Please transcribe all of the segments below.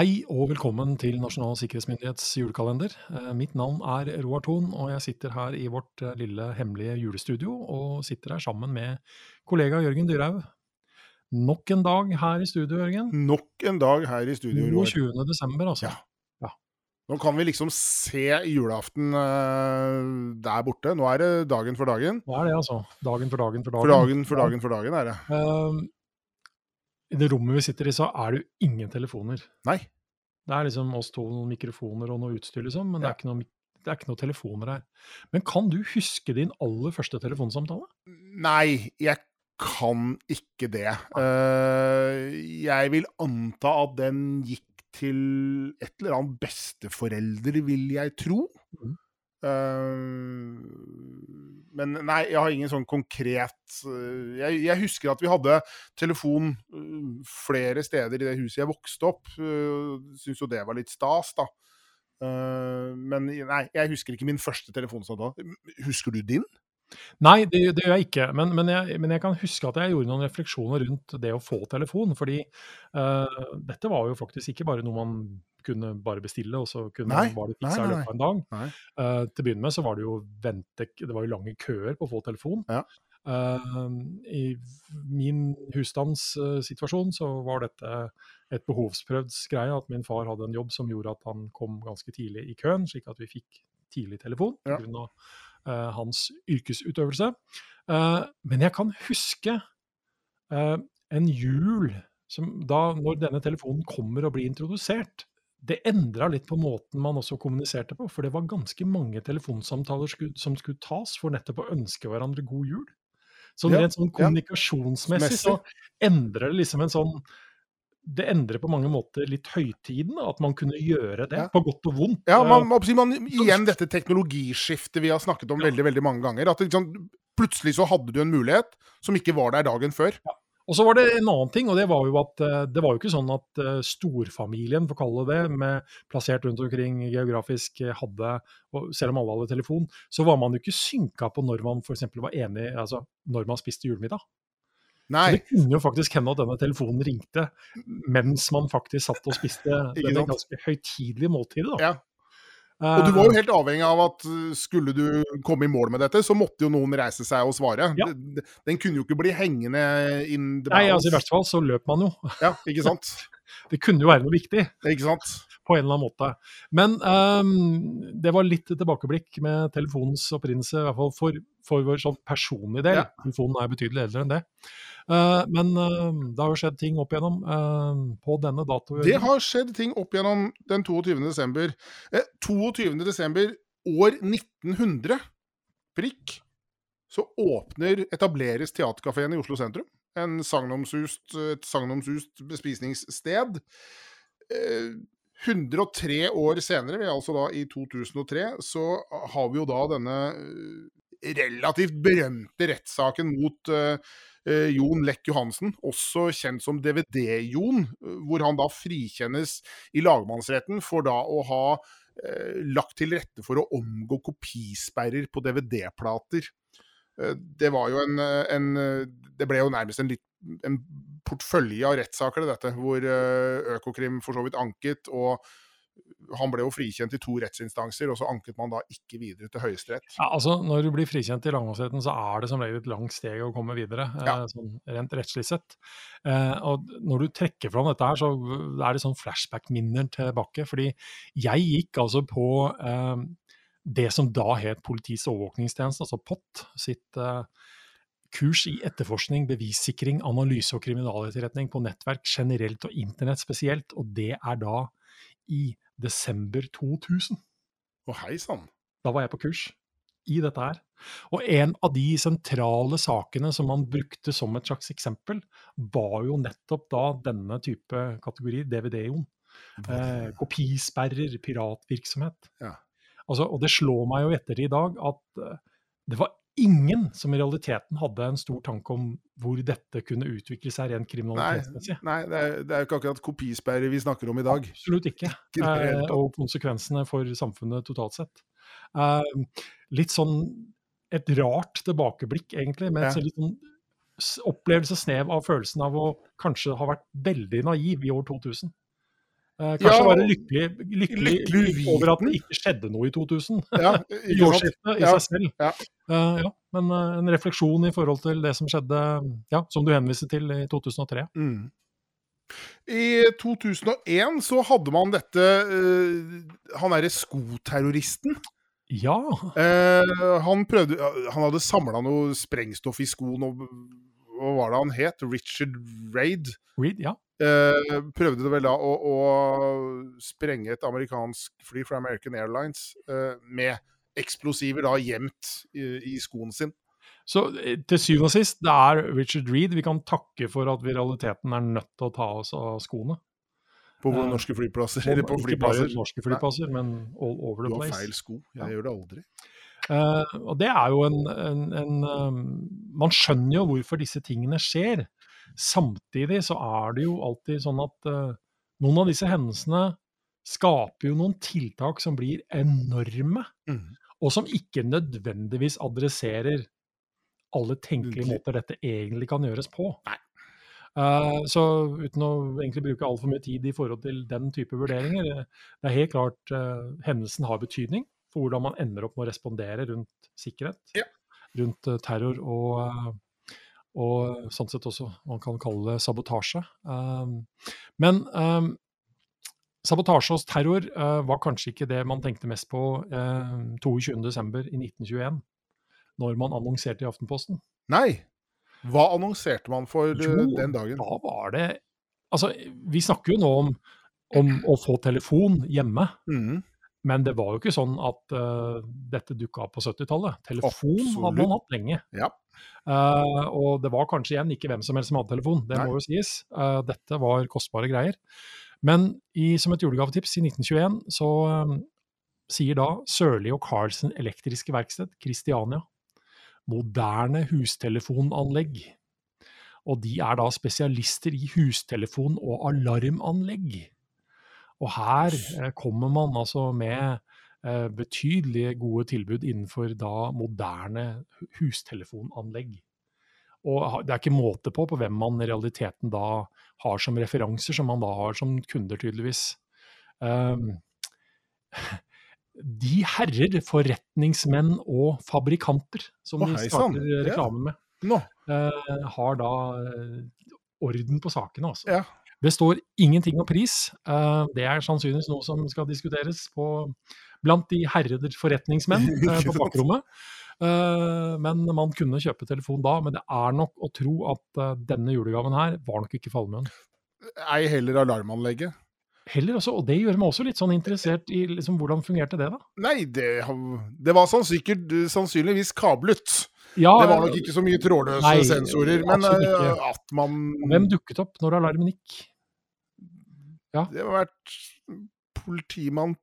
Hei og velkommen til Nasjonal sikkerhetsmyndighets julekalender. Eh, mitt navn er Roar Thon, og jeg sitter her i vårt eh, lille hemmelige julestudio, og sitter her sammen med kollega Jørgen Dyrhaug. Nok en dag her i studio, Jørgen. Nok en dag her i studio, Roar. 22. desember, altså. Ja. Nå kan vi liksom se julaften uh, der borte. Nå er det dagen for dagen. Nå er det, altså. Dagen for dagen for dagen. For dagen for dagen for dagen er det. Uh, i det rommet vi sitter i, så er det jo ingen telefoner. Nei. Det er liksom oss to noen mikrofoner og noe utstyr, liksom, men ja. det, er noe, det, er ikke noen telefoner her. Men kan du huske din aller første telefonsamtale? Nei, jeg kan ikke det. Uh, jeg vil anta at den gikk til et eller annet besteforelder, vil jeg tro. Mm. Uh, men nei, jeg har ingen sånn konkret uh, jeg, jeg, husker at vi hadde telefon uh, flere steder i det huset jeg vokste opp. Uh, Syns jo det var litt stas, da. men nei, jeg husker ikke min første telefonsamtale. Husker du din? Nei, det, det, gjør jeg ikke. Men, men, jeg, men, jeg, kan huske at jeg gjorde noen refleksjoner rundt det å få telefon. Fordi uh, dette var jo faktisk ikke bare noe man kunne bare bestille, og så kunne nei, var det fiksa i løpet av en dag. Uh, til å begynne med så var det jo vente, det var jo lange køer på å få telefon. Ja. Uh, I min husstandssituasjon så var dette et behovsprøvd greie. At min far hadde en jobb som gjorde at han kom ganske tidlig i køen, slik at vi fikk tidlig telefon. Ja. På grunn av hans yrkesutøvelse. Uh, men jeg kan huske uh, en jul som da, når denne telefonen kommer og blir introdusert, det endra litt på måten man også kommuniserte på. For det var ganske mange telefonsamtaler som skulle tas for nettopp å ønske hverandre god jul. Så rent sånn kommunikasjonsmessig så endrer det liksom en sånn det endrer på mange måter litt høytiden, at man kunne gjøre det, ja. på godt og vondt. Ja, man, man, Igjen dette teknologiskiftet vi har snakket om ja. veldig veldig mange ganger. at liksom, Plutselig så hadde du en mulighet som ikke var der dagen før. Ja. Og så var det en annen ting, og det var jo at eh, det var jo ikke sånn at eh, storfamilien, for å kalle det det, med plassert rundt omkring geografisk eh, hadde, selv om alle hadde telefon, så var man jo ikke synka på når man f.eks. var enig, altså når man spiste julemiddag. Det kunne jo faktisk hende at denne telefonen ringte mens man faktisk satt og spiste denne ganske høytidelige måltidet. da. Ja. Og du var jo helt avhengig av at eh, skulle du komme i mål med dette, så måtte jo noen reise seg og svare. Ja. Den kunne jo ikke bli hengende inn Nei, altså i hvert fall så løp man jo. Ja, ikke sant? det kunne jo være noe viktig. Ikke sant? På en eller annen måte. Men um, det var litt tilbakeblikk med telefonens opprinnelse, i hvert fall for, for vår sånn personlige del. Ja. Telefonen er betydelig eldre enn det. Uh, men uh, det har jo skjedd ting opp igjennom uh, på denne datoen. Det har skjedd ting opp igjennom den 22. desember. 22. desember år 1900, prikk, så åpner, etableres Theatercaféen i Oslo sentrum. En sagnomsust, et sagnomsust bespisningssted. 103 år senere, altså da i 2003, så har vi jo da denne relativt berømte rettssaken mot uh, eh, Jon Lekk Johansen, også kjent som DVD-Jon, eh, hvor han da frikjennes i lagmannsretten for da å ha eh, lagt til rette for å omgå kopisperrer på DVD-plater. Eh, det var jo en, eh, en, Det ble jo nærmest en, en portfølje av rettssaker, dette, hvor Økokrim for så vidt anket. og han ble jo frikjent i to rettsinstanser, og så anket man da ikke videre til Høyesterett. Ja, altså Når du blir frikjent i lagmannsretten, så er det som regel et langt steg å komme videre, eh, ja. eh, sånn rent rettslig sett. Eh, og når du trekker fram dette her, så er det sånn flashback-minner tilbake. Fordi jeg gikk altså på eh, det som da het Politiets overvåkningstjeneste, altså POT, sitt eh, kurs i etterforskning, bevissikring, analyse og kriminaletterretning på nettverk generelt og internett spesielt, og det er da i desember 2000. Å, hei sann. Da var jeg på kurs i dette her. Og en av de sentrale sakene som man brukte som et slags eksempel, var jo nettopp da denne type kategori, DVD-on. Eh, kopisperrer, piratvirksomhet. Ja. Altså, og det slår meg jo etter i dag at uh, det var ingen som i realiteten hadde en stor tanke om hvor dette kunne utvikle seg rent kriminalitetsmessig. Nei, nei det, er, det er jo ikke akkurat kopisperre vi snakker om i dag. Absolutt ikke. ikke eh, og konsekvensene for samfunnet totalt sett. Eh, litt sånn et rart tilbakeblikk, egentlig, med ja. litt sånn opplevelse snev av følelsen av å kanskje ha vært veldig naiv i år 2000. Eh, kanskje Ja, være lykkelig, lykkelig, lykkelig over at det ikke skjedde noe i 2000. Ja, I årsskiftet i Ja, seg selv. ja. Uh, ja. Men uh, en refleksjon i forhold til det som skjedde, ja, som du henviste til i 2003. Mm. I 2001 så hadde man dette uh, Han derre skoterroristen. Ja, han prøvde Han hadde samla noe sprengstoff i skoen, og hva var det han het? Richard Raid. Reed, ja. Eh, prøvde vel da å, å sprenge et amerikansk fly fra American Airlines eh, med eksplosiver da gjemt i, i skoen sin. Så eh, til syvende og sist, det er Richard Reed vi kan takke for at vi i realiteten er nødt til å ta oss av skoene. På Eh, norske flyplasser. Eller på ikke bare norske flyplasser, men all over the Du the har feil sko. Jeg Ja. gjør det aldri. Eh, og det er jo en, en, en um, Man skjønner jo hvorfor disse tingene skjer. Samtidig så er det jo alltid sånn at uh, noen av disse hendelsene skaper jo noen tiltak som blir enorme, Mm. og som ikke nødvendigvis adresserer alle tenkelige måter dette egentlig kan gjøres på. Nei. Uh, så uten å egentlig bruke altfor mye tid i forhold til den type vurderinger, eh, det er helt klart uh, hendelsen har betydning for hvordan man ender opp med å respondere rundt sikkerhet, Ja. rundt eh, terror og, eh, og sånn sett også man kan kalle det sabotasje. Um, men um, sabotasje og terror eh, var kanskje ikke det man tenkte mest på uh, 22.12. i 1921, når man annonserte i Aftenposten. Nei. Hva annonserte man for Jo, den dagen? Da var det Altså, vi snakker jo nå om, om å få telefon hjemme. Mhm. Men det var jo ikke sånn at uh, dette dukka opp på 70-tallet. Telefon hadde man hatt lenge. Ja. Uh, og det var kanskje igjen ikke hvem som helst som hadde telefon, det Nei. må jo sies. Uh, dette var kostbare greier. Men i, som et julegavetips i 1921 så sier da Sørli og Carlsen Elektriske Verksted, Kristiania, moderne hustelefonanlegg. Og de er da spesialister i hustelefon- og alarmanlegg. Og her eh, kommer man altså med betydelig gode tilbud innenfor da moderne hustelefonanlegg. Og det er ikke måte på på hvem man i realiteten da har som referanser, som man da har som kunder, tydeligvis. Um, de herrer forretningsmenn og fabrikanter, som Å, de starter Ja. reklame med, eh, har da eh, orden på sakene, altså. Ja. Det står ingenting om pris. Eh, det er sannsynligvis noe som skal diskuteres på, blant de herrede forretningsmenn eh, på bakrommet. Eh, men man kunne kjøpe telefon da. Men det er nok å tro at denne julegaven her var nok ikke for allmuen. Ei heller alarmanlegget. Heller også, og det gjør meg også litt sånn interessert i liksom, hvordan fungerte det, da. Nei, det, det var sannsynligvis kablet. Ja, Det var nok ikke så mye trådløse Nei, sensorer, men eh, at man Hvem dukket opp når alarmen gikk? Det har vært politimann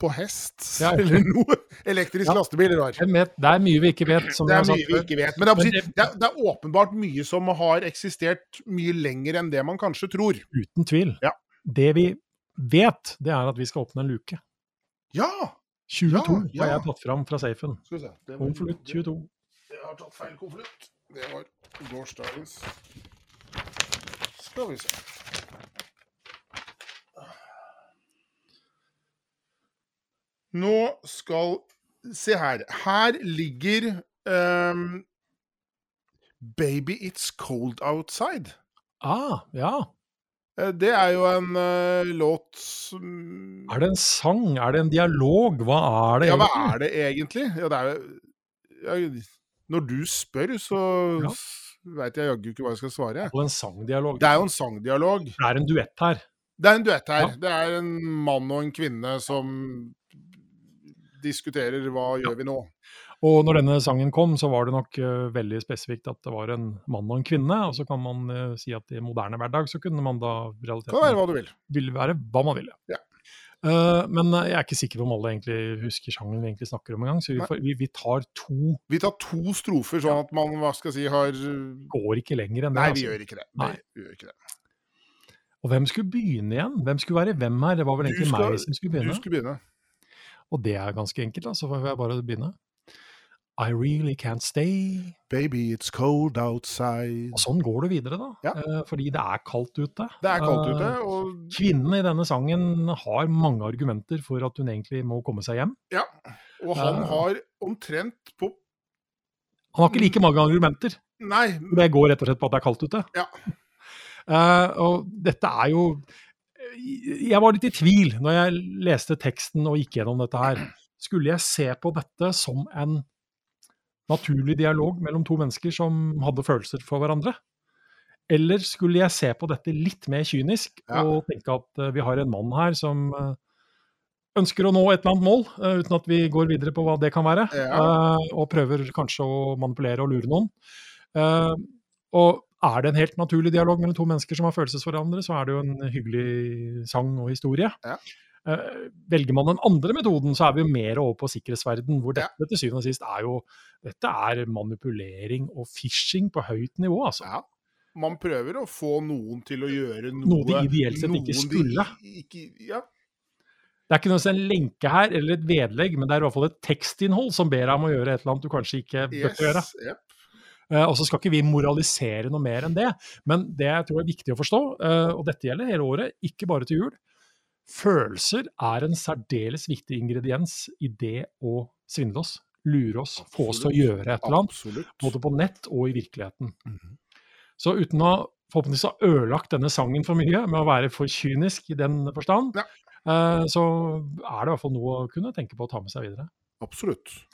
på hest, Ja. eller noe. Elektrisk Ja. lastebil, rar. Det er mye vi ikke vet. Som Det er mye vi ikke vet. Men det er, det, er, åpenbart mye som har eksistert mye lenger enn det man kanskje tror. Uten tvil. Ja. Det vi vet, det er at vi skal åpne en luke. Ja! 22 Ja, har jeg tatt fram fra safen. Skal vi se. Det var- Konvolutt 22. Har tatt feil konvolutt. Det var gårsdagens. Skal vi se. Nå skal Se her. Her ligger um, Baby It's Cold Outside. Ah, ja. Eh, Det er jo en uh, låt som Er det en sang? Er det en dialog? Hva er det Ja, hva egentlig? er det egentlig? Ja, det er jo Når du spør, så Ja. veit jeg jaggu ikke hva jeg skal svare. Og en sangdialog. Det er jo en sangdialog. Det er en duett her. Det er en duett her. Ja. Det er en mann og en kvinne som diskuterer hva gjør vi nå. Og når denne sangen kom, så var det nok uh, veldig spesifikt at det var en mann og en kvinne. Og så kan man uh, si at i moderne hverdag så kunne man da realiteten Kan være hva du vil. ville være hva man ville. Ja. Eh, men eh, jeg er ikke sikker på om alle egentlig husker sjangeren vi egentlig snakker om engang. Så vi, får, vi, vi tar to, Vi tar to strofer, sånn at man hva skal si, har går ikke lenger enn det. Nei, vi altså. gjør ikke det. Nei. Vi gjør ikke det. Og hvem skulle begynne igjen? Hvem skulle være hvem her? Det var vel egentlig skal- meg som skulle begynne. Du skulle begynne. Og det er ganske enkelt, da, så får jeg bare begynne. I really can't stay. Baby, it's cold outside. Og sånn går det videre, da. Ja. Eh, fordi det er kaldt ute. Det er kaldt ute, Eh, og Kvinnen i denne sangen har mange argumenter for at hun egentlig må komme seg hjem. ja. Og han uh, har omtrent på Han har ikke like mange argumenter. Nei, Det går rett og slett på at det er kaldt ute. Ja. Uh, og dette er jo Jeg var litt i tvil når jeg leste teksten og gikk gjennom dette her. Skulle jeg se på dette som en naturlig dialog mellom to mennesker som hadde følelser for hverandre? Eller skulle jeg se på dette litt mer kynisk Ja. og tenke at eh, vi har en mann her som eh, ønsker å nå et eller annet mål, eh, uten at vi går videre på hva det kan være, Ja. og prøver kanskje å manipulere og lure noen. Og er det en helt naturlig dialog mellom to mennesker som har følelser for hverandre, så er det jo en hyggelig sang og historie. Ja. Eh, velger man den andre metoden, så er vi jo mer over på sikkerhetsverden, hvor dette til syvende og sist er jo dette er manipulering og phishing på høyt nivå, altså. Ja. Man prøver å få noen til å gjøre noe Noe de ideelt sett ikke de skulle. Ikke, ja. Det er ikke som en lenke her, eller et vedlegg, men det er i hvert fall et tekstinnhold som ber deg om å gjøre et eller annet du kanskje ikke bør Yes. gjøre. Yep. Uh, og så skal ikke vi moralisere noe mer enn det, men det jeg tror er viktig å forstå, uh, og dette gjelder hele året, ikke bare til jul, følelser er en særdeles viktig ingrediens i det å svindle oss, lure oss, få oss til å gjøre et eller annet, både på nett og i virkeligheten. Mhm. Så uten å forhåpentligvis ha ødelagt denne sangen for mye, med å være for kynisk i den forstand, Ja. eh, så er det i hvert fall noe å kunne tenke på å ta med seg videre. Absolutt.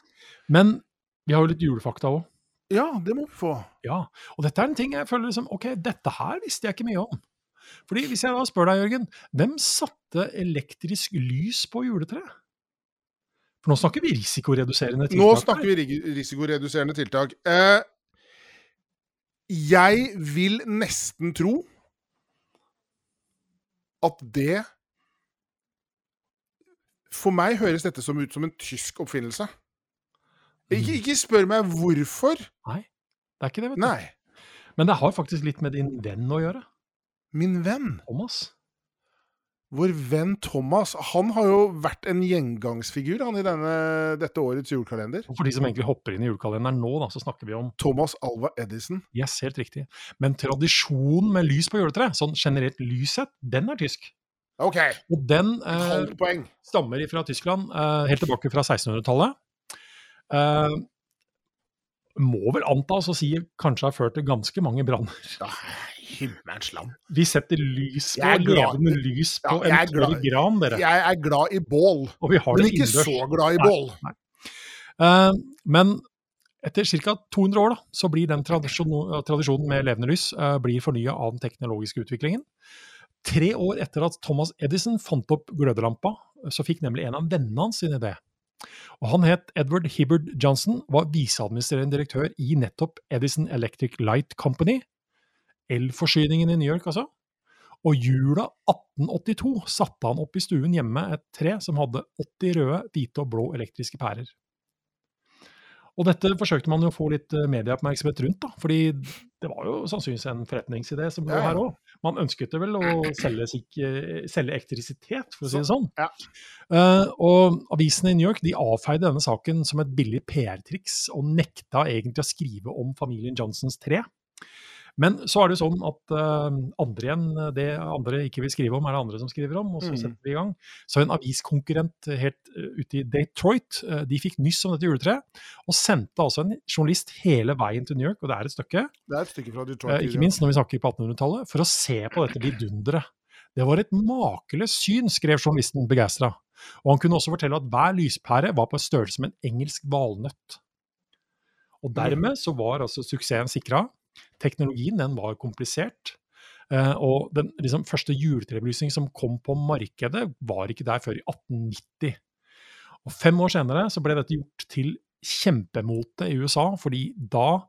Men vi har jo litt julefakta òg. Ja, det må vi få. Ja, og dette er en ting jeg føler liksom, ok, dette her visste jeg ikke mye om. Fordi hvis jeg da spør deg, Jørgen, hvem satte elektrisk lys på juletreet? For nå snakker vi risikoreduserende tiltak. Nå snakker vi risikoreduserende tiltak. Eh, jeg vil nesten tro at det For meg høres dette som ut som en tysk oppfinnelse. Ikke, ikke spør meg hvorfor. Nei, Det er ikke det, vet du. Nei. Men det har faktisk litt med din venn å gjøre, Min venn, Thomas. vår venn Thomas, han har jo vært en gjengangsfigur han i denne, dette årets julekalender. For de som egentlig hopper inn i julekalenderen nå, da, så snakker vi om Thomas Alva Edison. Yes, helt riktig. Men tradisjonen med lys på juletreet, sånn generelt lyshet, den er tysk. OK, Og den eh, stammer fra Tyskland, eh, helt tilbake fra 1600-tallet. Eh, må vel antas å si kanskje har ført til ganske mange branner. Himmelens land. Vi setter lys på, levende lys på Ja, en tørr gran, dere. Jeg er glad i bål, Og vi har men det ikke innendørs. så glad i bål. nei. Eh, men etter ca. 200 år da, så blir den tradisjon, tradisjonen med levende lys uh, blir fornya av den teknologiske utviklingen. Tre år etter at Thomas Edison fant opp glødelampa, så fikk nemlig en av vennene hans sin idé. Og Han het Edward Hibbard Johnson, var viseadministrerende direktør i nettopp Edison Electric Light Company. Elforsyningen i New York, altså. Og jula 1882 satte han opp i stuen hjemme et tre som hadde 80 røde, hvite og blå elektriske pærer. Og dette forsøkte man jo å få litt eh, medieoppmerksomhet rundt, da, fordi det var jo sannsynligvis en forretningsidé som lå her òg. Man ønsket det vel å selge, eh, selge elektrisitet, for å si det sånn. Ja. Uh, og avisene i New York de avfeide denne saken som et billig PR-triks, og nekta egentlig å skrive om familien Johnsons tre. Men så er det jo sånn at uh, andre igjen, det andre ikke vil skrive om, er det andre som skriver om, og så Mhm. setter vi i gang. Så en aviskonkurrent helt eh, ute i Detroit, uh, de fikk nyss om dette juletreet, og sendte altså en journalist hele veien til New York, og det er et stykke, Det er et stykke fra Detroit. uh, ikke minst når vi snakker på 1800-tallet, for å se på dette vidunderet. Det var et makeløst syn, skrev journalisten begeistra. Og han kunne også fortelle at hver lyspære var på størrelse med en engelsk valnøtt. Og dermed så var altså suksessen sikra. Teknologien den var komplisert. eh, og den liksom, første juletrebelysning som kom på markedet, var ikke der før i 1890. Og fem år senere så ble dette gjort til kjempemote i USA, fordi da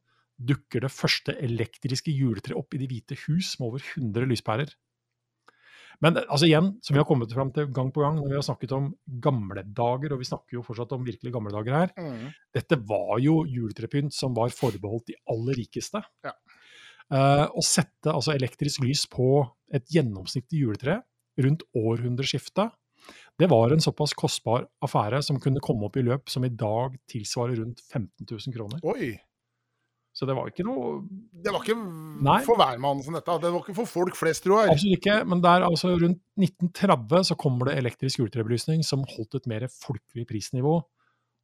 dukker det første elektriske juletreet opp i De hvite hus med over 100 lyspærer. Men eh, altså igjen, som vi har kommet fram til gang på gang når vi har snakket om gamle dager, og vi snakker jo fortsatt om virkelig gamle dager her, Mm. dette var jo juletrepynt som var forbeholdt de aller rikeste. Ja. Uh, å sette altså elektrisk lys på et gjennomsnittlig juletre rundt århundreskiftet, Det var en såpass kostbar affære som kunne komme opp i løp som i dag tilsvarer rundt 15 000 kroner. Oi. Så det var ikke noe Det var ikke Nei. for som dette. Det var ikke for folk flest, tror jeg. Absolutt ikke, men der altså rundt 1930 så kommer det elektrisk ultrabelysning som holdt et mer folkelig prisnivå.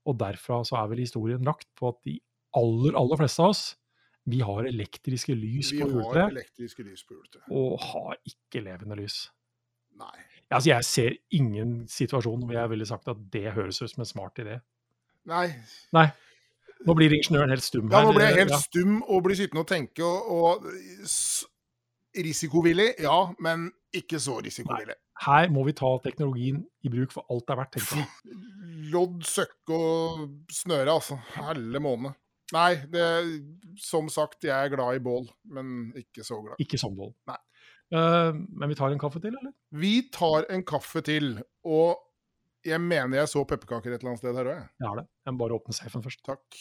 Og derfra så er vel historien lagt på at de aller, aller fleste av oss, vi har elektriske lys Vi på elektriske lys på juletreet. og har ikke levende lys. Nei. Altså, jeg ser ingen situasjon hvor jeg ville sagt at det høres ut som en smart idé. Nei. Nei. Nå blir ingeniøren helt stum Ja, nå ble jeg helt Ja. stum og blir sittende og tenke og, og Risikovillig, ja, men ikke så risikovillig. Her må vi ta teknologien i bruk for alt det er verdt, tenker jeg. Lodd, søkke og snøre, altså. Helle måne. Nei, det Som sagt, jeg er glad i bål, men ikke så glad. Ikke sånn bål. Nei. Uh, men vi tar en kaffe til, eller? Vi tar en kaffe til, og jeg mener jeg så pepperkaker et eller annet sted her òg, jeg. Jeg har det. Jeg må bare åpne safen først. Takk.